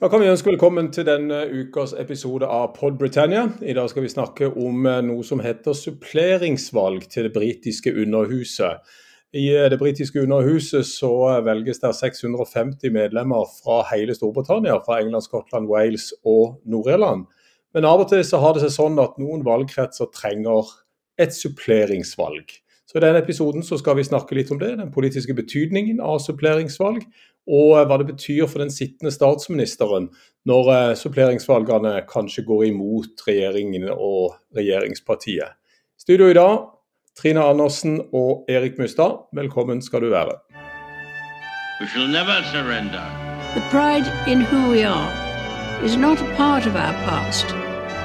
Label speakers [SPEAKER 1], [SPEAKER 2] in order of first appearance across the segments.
[SPEAKER 1] Da kan vi ønske velkommen til denne ukas episode av Pod Britannia. I dag skal vi snakke om eh, noe som heter suppleringsvalg til det britiske underhuset. I eh, det britiske underhuset så eh, velges det 650 medlemmer fra hele Storbritannia, fra England, Skottland, Wales og Nord-Irland. Men av og til så har det seg sånn at noen valgkretser trenger et suppleringsvalg. Så I denne episoden så skal vi snakke litt om det, den politiske betydningen av suppleringsvalg og hva det betyr for den sittende statsministeren når eh, suppleringsvalgene kanskje går imot regjeringen og regjeringspartiet. Studio i dag, Trine Andersen og Erik Mustad, velkommen skal du være. We shall never surrender. The pride in who we are is not a part of our past.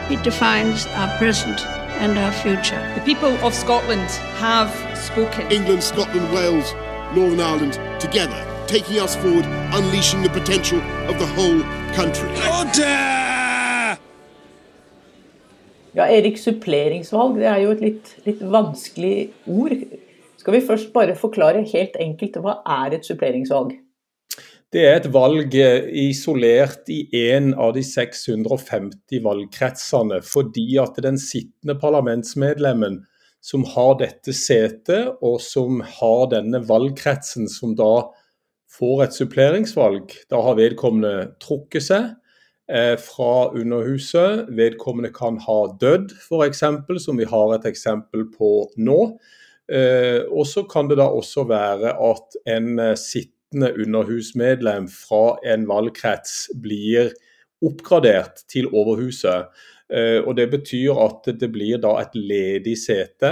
[SPEAKER 1] It defines our present and our future. The people of Scotland have spoken. England, Scotland, Wales, Northern Ireland, together taking us forward, unleashing the potential of the whole country.
[SPEAKER 2] Ja, Erik, suppleringsvalg det er jo et litt, litt, vanskelig ord. Skal vi først bare forklare helt enkelt hva er et suppleringsvalg?
[SPEAKER 1] Det er et valg eh, isolert i én av de 650 valgkretsene, fordi at den sittende parlamentsmedlemmen som har dette setet, og som har denne valgkretsen som da får et suppleringsvalg. Da har vedkommende trukket seg eh, fra Underhuset. Vedkommende kan ha dødd, f.eks., som vi har et eksempel på nå. Eh, og så kan det da også være at en eh, sittende underhusmedlem fra en valgkrets blir oppgradert til Overhuset. Eh, og Det betyr at det blir da et ledig sete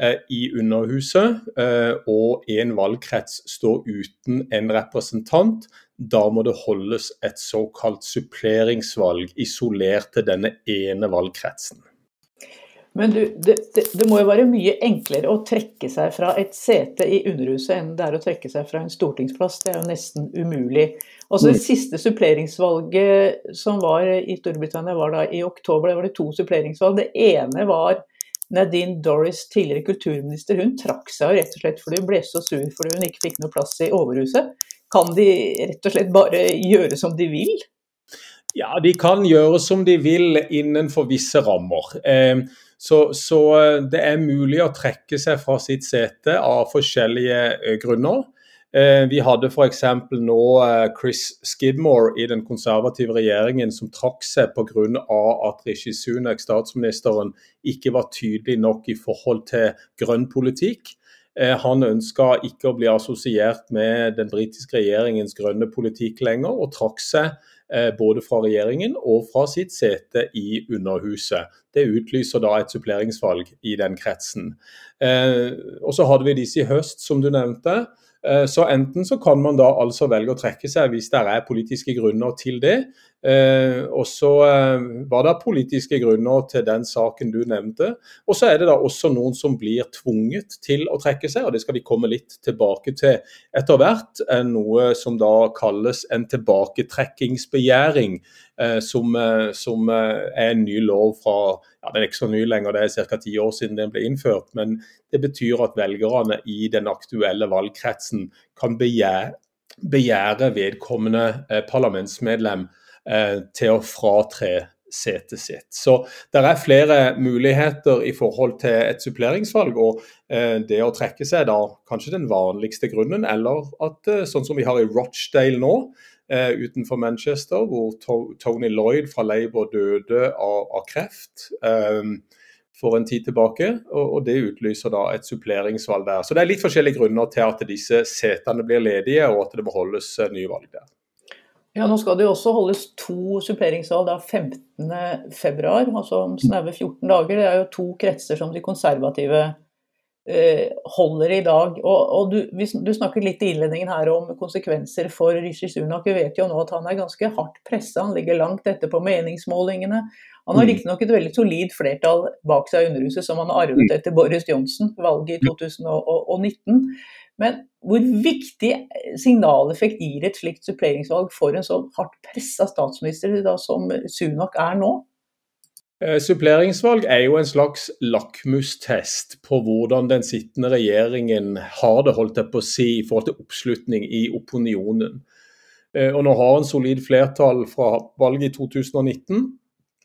[SPEAKER 1] eh, i Underhuset, eh, og en valgkrets står uten en representant. Da må det holdes et såkalt suppleringsvalg isolert til denne ene valgkretsen.
[SPEAKER 2] Men du, det, det, det, må jo være mye enklere å trekke seg fra et sete i Underhuset enn det er å trekke seg fra en stortingsplass. Det er jo nesten umulig. Altså Det mm. siste suppleringsvalget som var i Storbritannia, var da i oktober. Da var det to suppleringsvalg. Det ene var Nadine Doris, tidligere kulturminister. Hun trakk seg rett og slett fordi hun ble så sur fordi hun ikke fikk noe plass i Overhuset. Kan de rett og slett bare gjøre som de vil?
[SPEAKER 1] Ja, de kan gjøre som de vil innenfor visse rammer. Eh, så, så, eh, det er mulig å trekke seg fra sitt sete av forskjellige eh, grunner. Eh, vi hadde f.eks. nå Chris Skidmore i den konservative regjeringen som trakk seg pga. at Rishi Sunak, statsministeren, ikke var tydelig nok i forhold til grønn politikk. Han ønska ikke å bli assosiert med den britiske regjeringens grønne politikk lenger, og trakk seg Eh, både fra regjeringen og fra sitt sete i Underhuset. Det utlyser da et suppleringsvalg i den kretsen. Eh, og Så hadde vi disse i høst, som du nevnte. Eh, så enten så kan man da altså velge å trekke seg hvis det er politiske grunner til det. Eh, og så eh, var det politiske grunner til den saken du nevnte. Og så er det da også noen som blir tvunget til å trekke seg, og det skal vi komme litt tilbake til etter hvert. Noe som da kalles en tilbaketrekkingsbegjæring. Som, som, er en ny lov fra ja, Den er ikke så ny lenger, det er ca. ti år siden den ble innført. Men det betyr at velgerne i den aktuelle valgkretsen kan begjære, begjære vedkommende eh, parlamentsmedlem eh, til å fratre setet sitt. Så det er flere muligheter i forhold til et suppleringsvalg. og eh, Det å trekke seg da kanskje den vanligste grunnen, eller at eh, sånn som vi har i Rochdale nå, eh, utenfor Manchester, hvor to Tony Lloyd fra Labour døde av, av kreft. Eh, for en tid tilbake, og, og det utlyser da et suppleringsvalg der. Så Det er litt forskjellige grunner til at disse setene blir ledige, og at det må holdes eh, nye valg der.
[SPEAKER 2] Ja, Nå skal det jo også holdes to suppleringsvalg da 15.2, altså om snaue 14 dager. Det er jo to kretser som de konservative holder i dag. Og, og du, du, snakket litt i innledningen her om konsekvenser for Rishi Sunak. Vi vet jo nå at han er ganske hardt pressa, han ligger langt etter på meningsmålingene. Han har mm. riktignok et veldig solid flertall bak seg i Underhuset, som han har arvet mm. etter Boris Johnson, valget i 2019. Men hvor viktig signaleffekt gir et slikt suppleringsvalg for en så hardt pressa statsminister da, som Sunak er nå?
[SPEAKER 1] Eh, suppleringsvalg er jo en slags lakmustest på hvordan den sittende regjeringen har det holdt jeg på å si, i forhold til oppslutning i opinionen. Og nå har en solid flertall fra valget i 2019,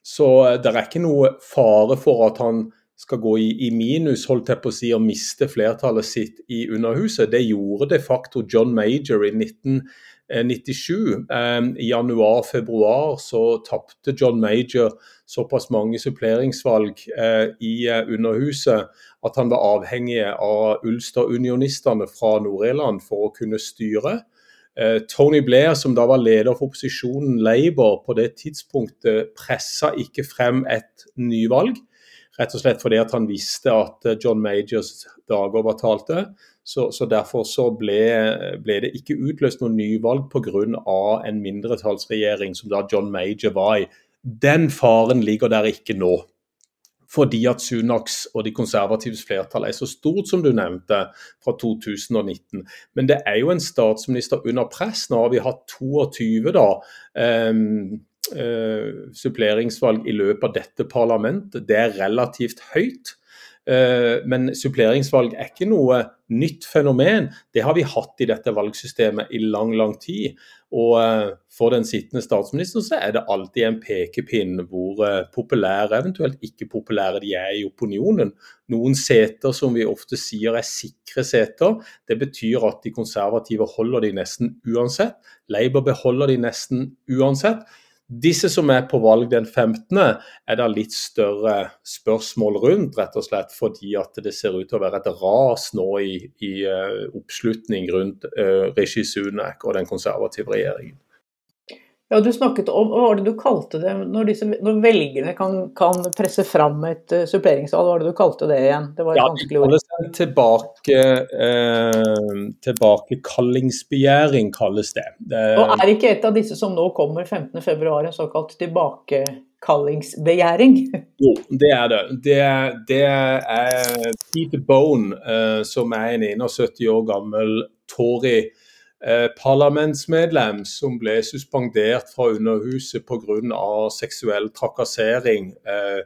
[SPEAKER 1] så det er ikke noe fare for at han skal gå i, i, minus, holdt jeg på å si, og miste flertallet sitt i Underhuset. Det gjorde de facto John Major i 1997. Eh, I januar-februar så tapte John Major såpass mange suppleringsvalg eh, i uh, Underhuset at han var avhengig av Ulster-unionistene fra Nord-Irland for å kunne styre. Uh, Tony Blair, som da var leder for opposisjonen Labour på det tidspunktet, pressa ikke frem et nyvalg. Rett og slett fordi at han visste at eh, John Majors dager var talte. Så, så derfor så ble, ble, det ikke utløst noe nyvalg pga. en mindretallsregjering som da John Major var i. Den faren ligger der ikke nå. Fordi at Sunaks og de konservatives flertall er så stort, som du nevnte, fra 2019. Men det er jo en statsminister under press. Nå har vi hatt 22 da, um, suppleringsvalg i løpet av dette parlamentet. Det er relativt høyt. Uh, men suppleringsvalg er ikke noe nytt fenomen. Det har vi hatt i dette valgsystemet i lang, lang tid. Og uh, for den sittende statsministeren så er det alltid en pekepinn hvor populære, eventuelt ikke populære, de er i opinionen. Noen seter som vi ofte sier er sikre seter. Det betyr at de konservative holder de nesten uansett. Labour beholder de nesten uansett. Disse som er på valg den 15., er det litt større spørsmål rundt, rett og slett fordi at det ser ut til å være et ras nå i, i uh, oppslutning rundt uh, Rishi Sunak og den konservative regjeringen.
[SPEAKER 2] Ja, Du snakket om hva var det du kalte det når, disse, når velgerne kan, kan, presse fram et uh, suppleringsvalg? Hva var det du kalte det igjen? Det var et ja, vanskelig ord.
[SPEAKER 1] Det tilbake, eh, tilbakekallingsbegjæring kalles det. det.
[SPEAKER 2] Og Er ikke et av disse som nå kommer 15.2 en såkalt tilbakekallingsbegjæring?
[SPEAKER 1] Jo, det er det. Det, det er Peter Bone, eh, som er en 71 år gammel Tory parlamentsmedlem som ble suspendert fra Underhuset pga. seksuell trakassering eh,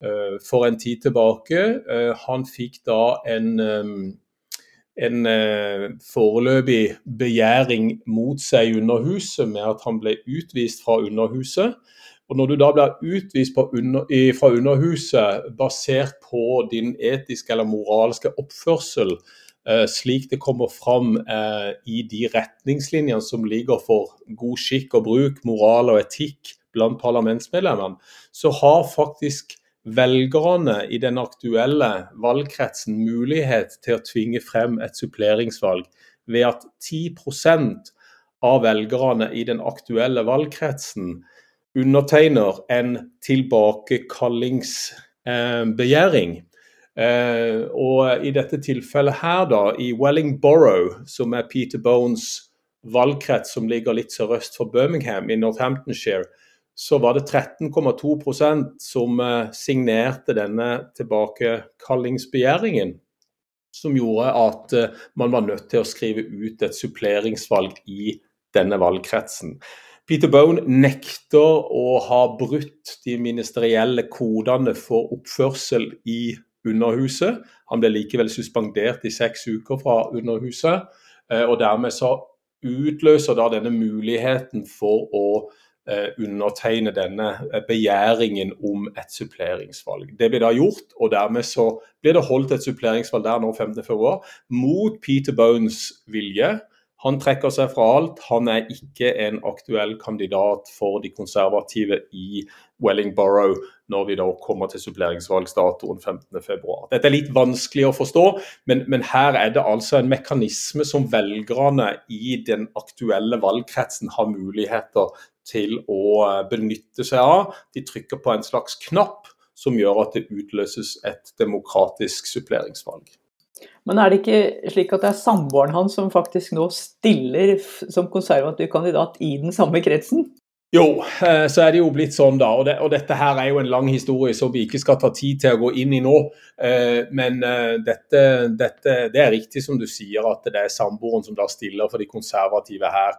[SPEAKER 1] eh, for en tid tilbake. Han fikk da en, en foreløpig begjæring mot seg i Underhuset med at han ble utvist fra Underhuset. Og Når du da blir utvist under, fra Underhuset basert på din etiske eller moralske oppførsel, Eh, slik det kommer fram eh, i de retningslinjene som ligger for god skikk og bruk, moral og etikk blant parlamentsmedlemmene, så har faktisk velgerne i den aktuelle valgkretsen mulighet til å tvinge frem et suppleringsvalg ved at 10% av velgerne i den aktuelle valgkretsen undertegner en tilbakekallingsbegjæring. Eh, og i dette tilfellet her, da, i Wellingborough, som er Peter Bones valgkrets som ligger litt sørøst for Birmingham i Northamptonshire, så var det 13,2% som eh, signerte denne tilbakekallingsbegjæringen. Som gjorde at eh, man var nødt til å skrive ut et suppleringsvalg i denne valgkretsen. Peter Bone nekter å ha brutt de ministerielle kodene for oppførsel i Underhuset. Han ble likevel suspendert i seks uker fra Underhuset. Eh, og dermed så utløser da denne muligheten for å eh, undertegne denne eh, begjæringen om et suppleringsvalg. Det ble da gjort, og dermed så ble det holdt et suppleringsvalg der nå 15.2. mot Peter Bones vilje. Han trekker seg fra alt. Han er ikke en aktuell kandidat for de konservative i Wellingborough når vi da kommer til suppleringsvalgsdatoen 15.2. Dette er litt vanskelig å forstå, men, men, her er det altså en mekanisme som velgerne i den aktuelle valgkretsen har muligheter til å eh, benytte seg av. De trykker på en slags knapp som gjør at det utløses et demokratisk suppleringsvalg.
[SPEAKER 2] Men er det ikke slik at det er samboeren hans som faktisk nå stiller som konservativ kandidat i den samme kretsen?
[SPEAKER 1] Jo, eh, så er det jo blitt sånn, da. Og, det, og, dette her er jo en lang historie som vi ikke skal ta tid til å gå inn i nå. Eh, men eh, dette, dette, det er riktig som du sier, at det er samboeren som da stiller for de konservative her.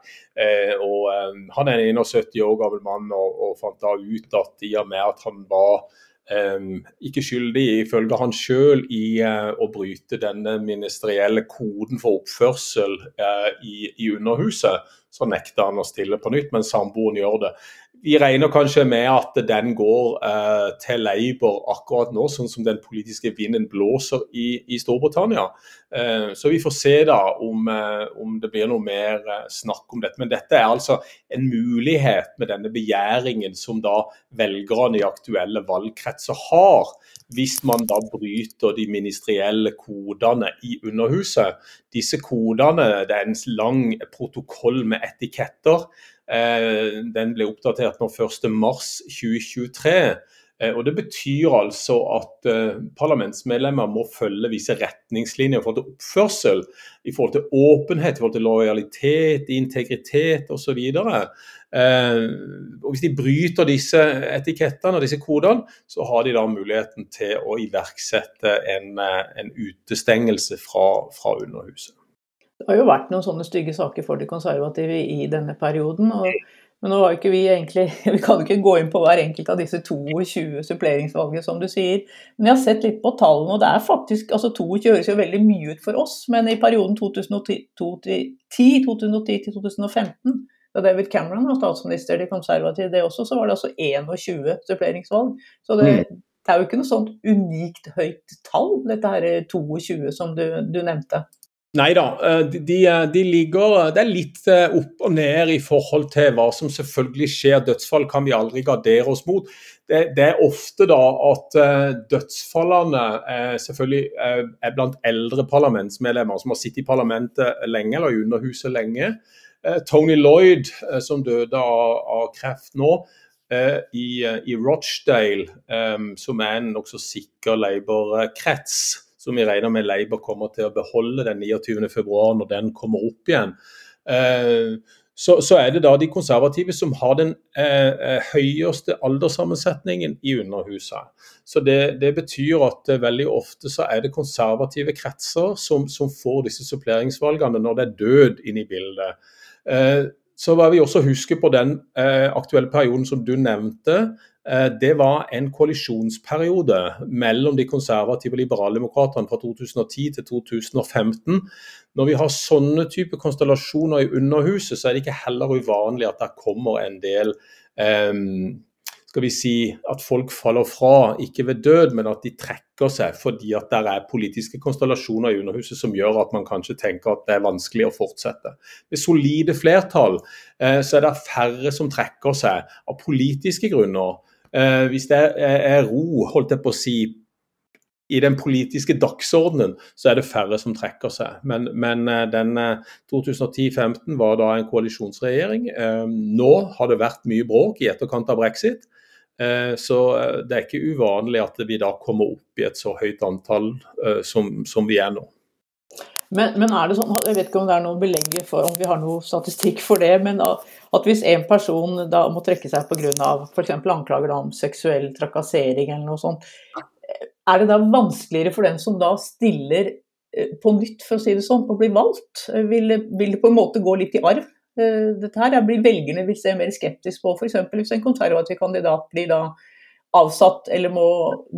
[SPEAKER 1] Og han er en 71 år gammel mann og, og fant da ut at i og med at han var ikke skyldig, ifølge han sjøl, i uh, å bryte denne ministerielle koden for oppførsel uh, i, Underhuset. Så nekter han å stille på nytt, men samboeren gjør det vi regner kanskje med at den går eh, til Labour akkurat nå, sånn som den politiske vinden blåser i Storbritannia. Eh, så vi får se da om, eh, om, det blir noe mer eh, snakk om dette. Men dette er altså en mulighet med denne begjæringen som da velgerne i aktuelle valgkretser har, hvis man da bryter de ministerielle kodene i Underhuset. Disse kodene, det er en lang protokoll med etiketter. Den ble oppdatert nå 1.3.2023. Eh, og Det betyr altså at uh, parlamentsmedlemmer må følge visse retningslinjer i forhold til oppførsel, i forhold til åpenhet, i forhold til lojalitet, integritet osv. Uh, og hvis de bryter disse etikettene og disse kodene, så har de da muligheten til å iverksette en, en utestengelse fra, fra Underhuset.
[SPEAKER 2] Det har jo vært noen sånne stygge saker for de konservative i denne perioden. og men nå var ikke vi egentlig Vi kan jo ikke gå inn på hver enkelt av disse 22 suppleringsvalgene, som du sier. Men jeg har sett litt på tallene, og det er faktisk altså 22 høres jo veldig mye ut for oss. Men i perioden 2010-2015, da David Cameron var statsminister, de konservative det også, så var det altså 21 suppleringsvalg. Så det, mm. det er jo ikke noe sånt unikt høyt tall, dette her 22 som du, du nevnte.
[SPEAKER 1] Nei da, eh, de, de, ligger Det er litt eh, opp og ned i forhold til hva som selvfølgelig skjer. Dødsfall kan vi aldri gardere oss mot. Det, det er ofte da at eh, dødsfallene selvfølgelig er blant eldre parlamentsmedlemmer som har sittet i parlamentet lenge, eller i Underhuset lenge. Tony Lloyd, som døde av, av kreft nå, i, i Rochdale, som er en nokså sikker Labour-krets som vi regner med Labour kommer til å beholde den 29.2 når den kommer opp igjen. Eh, så, så, er det da de konservative som har den eh, eh høyeste alderssammensetningen i Underhuset. Så det, det, betyr at eh, veldig ofte så er det konservative kretser som, som får disse suppleringsvalgene når det er død inne i bildet. Eh, så var vi også huske på den eh, aktuelle perioden som du nevnte, det var en koalisjonsperiode mellom de konservative og liberaldemokratene fra 2010 til 2015. Når vi har sånne type konstellasjoner i Underhuset, så er det ikke heller uvanlig at det kommer en del um, skal vi si, at folk faller fra, ikke ved død, men at de trekker seg fordi at det er politiske konstellasjoner i Underhuset som gjør at man kanskje tenker at det er vanskelig å fortsette. Med solide flertall eh, så er det færre som trekker seg av politiske grunner. Eh, hvis det er, ro, holdt jeg på å si, i den politiske dagsordenen, så er det færre som trekker seg. Men, men eh, den 2010-15 eh, var da en koalisjonsregjering. Nå har det vært mye bråk i etterkant av brexit. Så det er ikke uvanlig at vi da kommer opp i et så høyt antall som, som vi er nå.
[SPEAKER 2] Men, men, er det sånn, jeg vet ikke om det er noen belegg for om vi har noe statistikk for det, men at hvis en person da må trekke seg pga. f.eks. anklager om seksuell trakassering eller noe sånt, er det da vanskeligere for den som da stiller eh, på nytt, for å si det sånn, å bli valgt? Vil, vil det på en måte gå litt i arv? Eh, dette her blir velgerne vil se mer skeptisk på, f.eks. hvis en konservativ kandidat blir da avsatt eller må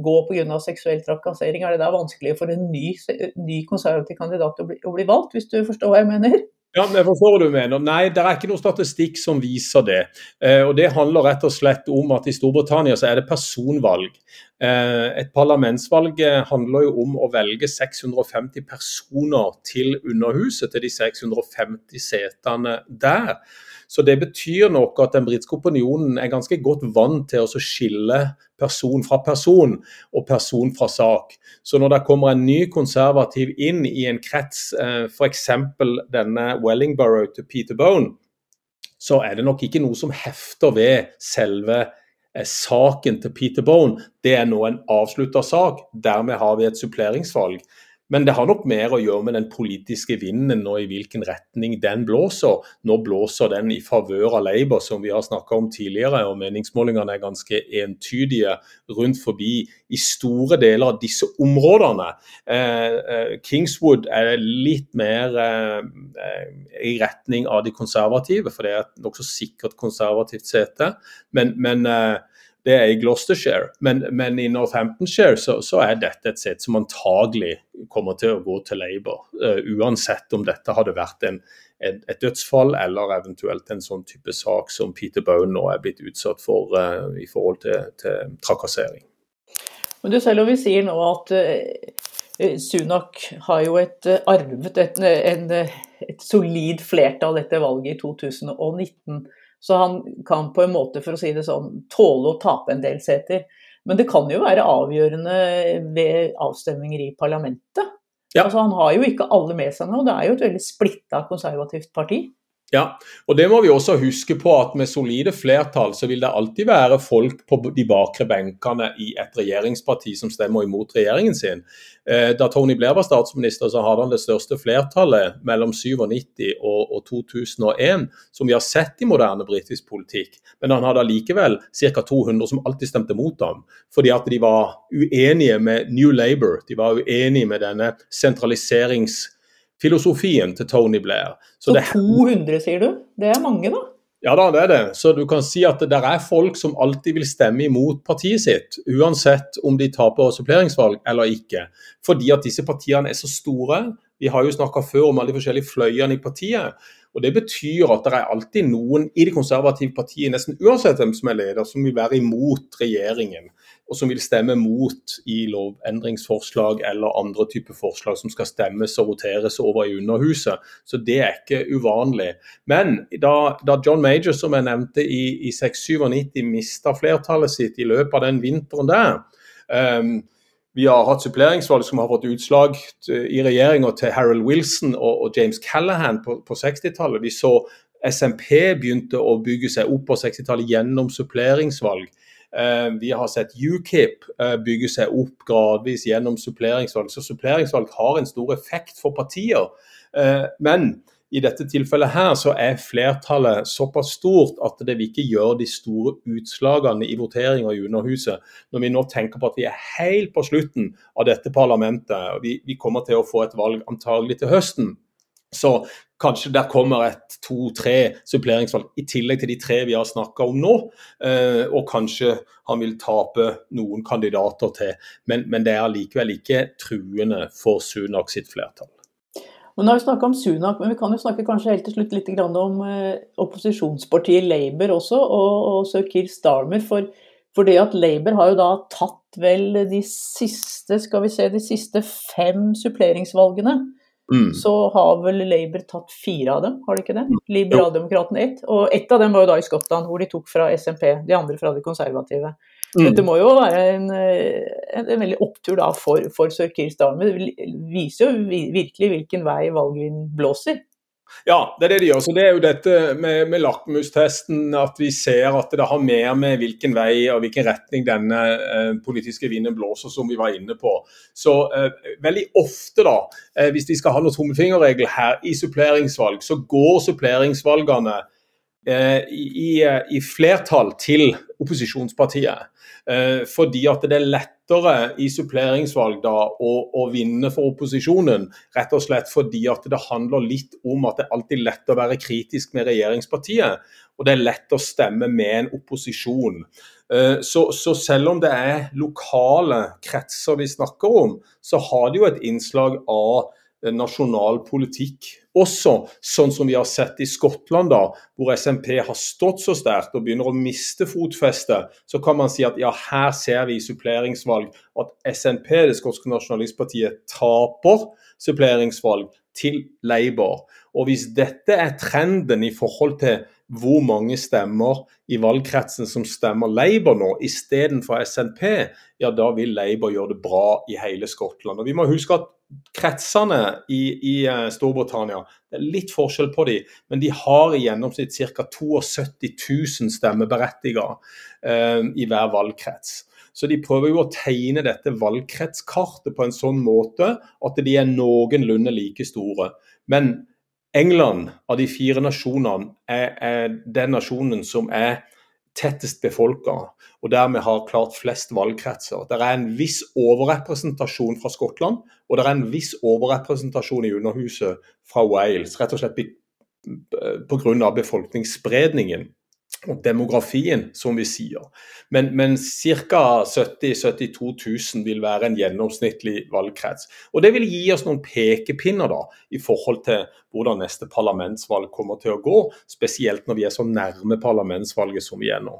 [SPEAKER 2] gå pga. seksuell trakassering, er det da vanskelig for en ny, ny konservativ kandidat å bli, å bli, valgt, hvis du forstår hva jeg mener?
[SPEAKER 1] Ja, jeg forstår hva du mener. Nei, det er ikke noe statistikk som viser det. Eh, og Det handler rett og slett om at i Storbritannia så er det personvalg. Eh, et parlamentsvalg handler jo om å velge 650 personer til Underhuset, til de 650 setene der. Så det betyr nok at den britiske opinionen er ganske godt vant til å skille person fra person og person fra sak. Så når det kommer en ny konservativ inn i en krets, eh, f.eks. denne Wellingborough til Peter Bone, så er det nok ikke noe som hefter ved selve eh, saken til Peter Bone. Det er nå en avslutta sak. Dermed har vi et suppleringsvalg. Men det har nok mer å gjøre med den politiske vinden og i hvilken retning den blåser. Nå blåser den i favør av Labour, som vi har snakka om tidligere. og Meningsmålingene er ganske entydige rundt forbi i store deler av disse områdene. Eh, eh, Kingswood er litt mer eh, i retning av de konservative, for det er et nokså sikkert konservativt sete. Men, men det er i Gloucestershire. Men, men i Northamptonshire så, så, er dette et sett som antagelig kommer til å gå til Labour. Uh, uansett om dette hadde vært en, et, et, dødsfall eller eventuelt en sånn type sak som Peter Bone nå er blitt utsatt for uh, i forhold til, til trakassering.
[SPEAKER 2] Men du Selv om vi sier nå at uh, Sunak har jo et, arvet et, en, et solid flertall etter valget i 2019 så han kan på en måte, for å si det sånn, tåle å tape en del seter. Men det kan jo være avgjørende ved avstemninger i parlamentet. Ja. Altså, han har jo ikke alle med seg nå. Det er jo et veldig splitta konservativt parti.
[SPEAKER 1] Ja, og det må vi også huske på at med solide flertall så vil det alltid være folk på de bakre benkene i et regjeringsparti som stemmer imot regjeringen sin. Eh, da Tony Blair var statsminister, så hadde han det største flertallet mellom 97 og, og 2001 som vi har sett i moderne britisk politikk. Men han hadde allikevel ca. 200 som alltid stemte mot ham, fordi at de var uenige med New Labour. De var uenige med denne sentraliserings filosofien til Tony Blair.
[SPEAKER 2] Så, så det, 200, sier du? Det er mange, da?
[SPEAKER 1] Ja da, det er det. Så du kan si at det er folk som alltid vil stemme imot partiet sitt, uansett om de taper suppleringsvalg eller ikke. Fordi at disse partiene er så store. Vi har jo snakka før om alle de forskjellige fløyene i partiet. Og Det betyr at det er alltid noen i det konservative partiet, nesten uansett hvem som er leder, som vil være imot regjeringen. Og som vil stemme mot i lovendringsforslag eller andre typer forslag som skal stemmes og voteres over i Underhuset. Så det er ikke uvanlig. Men da, da John Major, som jeg nevnte i, i 697, mista flertallet sitt i løpet av den vinteren der, um, vi har hatt suppleringsvalg som har fått utslag i regjeringa til Harold Wilson og, og James Callahan på, på 60-tallet. Vi så SMP begynte å bygge seg opp på 60-tallet gjennom suppleringsvalg. Eh, vi har sett UKIP eh, bygge seg opp gradvis gjennom suppleringsvalg. Så suppleringsvalg har en stor effekt for partier. Eh, men i dette tilfellet her så er flertallet såpass stort at det vil ikke gjøre de store utslagene i voteringer i Underhuset. Når vi nå tenker på at vi er helt på slutten av dette parlamentet, vi, vi kommer til å få et valg antagelig til høsten. Så kanskje der kommer et to-tre suppleringsvalg i tillegg til de tre vi har snakka om nå. Eh, og kanskje han vil tape noen kandidater til. Men, men det er allikevel ikke truende for Sunak sitt flertall.
[SPEAKER 2] Men nå har vi snakka om Sunak, men vi kan jo snakke kanskje helt til slutt litt om eh, opposisjonspartiet Labour også, og, og sir Keir Starmer. For, for, det at Labour har jo da tatt vel de siste, skal vi se, de siste fem suppleringsvalgene. Mm. Så har vel Labour tatt fire av dem, har de ikke det? Liberaldemokraten Liberaldemokratene ett. Og ett av dem var jo da i Skottland, hvor de tok fra SMP, de andre fra de konservative. Mm. Dette må jo være en, eh, en, en veldig opptur da for, for sir Keir Starmer. Det viser jo virkelig hvilken vei valgvinden blåser.
[SPEAKER 1] Ja, det er det de gjør. Så Det er jo dette med, med lakmustesten, at vi ser at det har mer med hvilken vei og hvilken retning denne eh, politiske vinden blåser, som vi var inne på. Så eh, veldig ofte, da, eh, hvis de skal ha noen tommefingerregel her i suppleringsvalg, så går suppleringsvalgene i, i, flertall til opposisjonspartiet. Eh, fordi at det er lettere i suppleringsvalg da å, å, vinne for opposisjonen. Rett og slett fordi at det handler litt om at det er alltid lett å være kritisk med regjeringspartiet. Og det er lett å stemme med en opposisjon. Eh, så, så selv om det er lokale kretser vi snakker om, så har det jo et innslag av Eh, nasjonal politikk også, sånn som vi har sett i Skottland, da, hvor SMP har stått så sterkt og begynner å miste fotfestet, så kan man si at ja, her ser vi i suppleringsvalg at SNP, det skotske nasjonalistpartiet, taper suppleringsvalg til Labour. Og hvis dette er trenden i forhold til hvor mange stemmer i valgkretsen som stemmer Labour nå, istedenfor SNP, ja da vil Labour gjøre det bra i hele Skottland. Og Vi må huske at kretsene i, i eh, Storbritannia, det er litt forskjell på de, men de har i gjennomsnitt ca. 72 000 stemmeberettigede eh, i hver valgkrets. Så de prøver jo å tegne dette valgkretskartet på en sånn måte at de er noenlunde like store. Men England av de fire nasjonene er, er den nasjonen som er tettest befolka, og dermed har klart flest valgkretser. Det er en viss overrepresentasjon fra Skottland, og det er en viss overrepresentasjon i Underhuset fra Wales. Rett og slett pga. befolkningsspredningen. Og demografien, som vi sier. Men, men ca. 70 000-72 000 vil være en gjennomsnittlig valgkrets. Og Det vil gi oss noen pekepinner da, i forhold til hvordan neste parlamentsvalg kommer til å gå. Spesielt når vi er så nærme parlamentsvalget som vi er nå.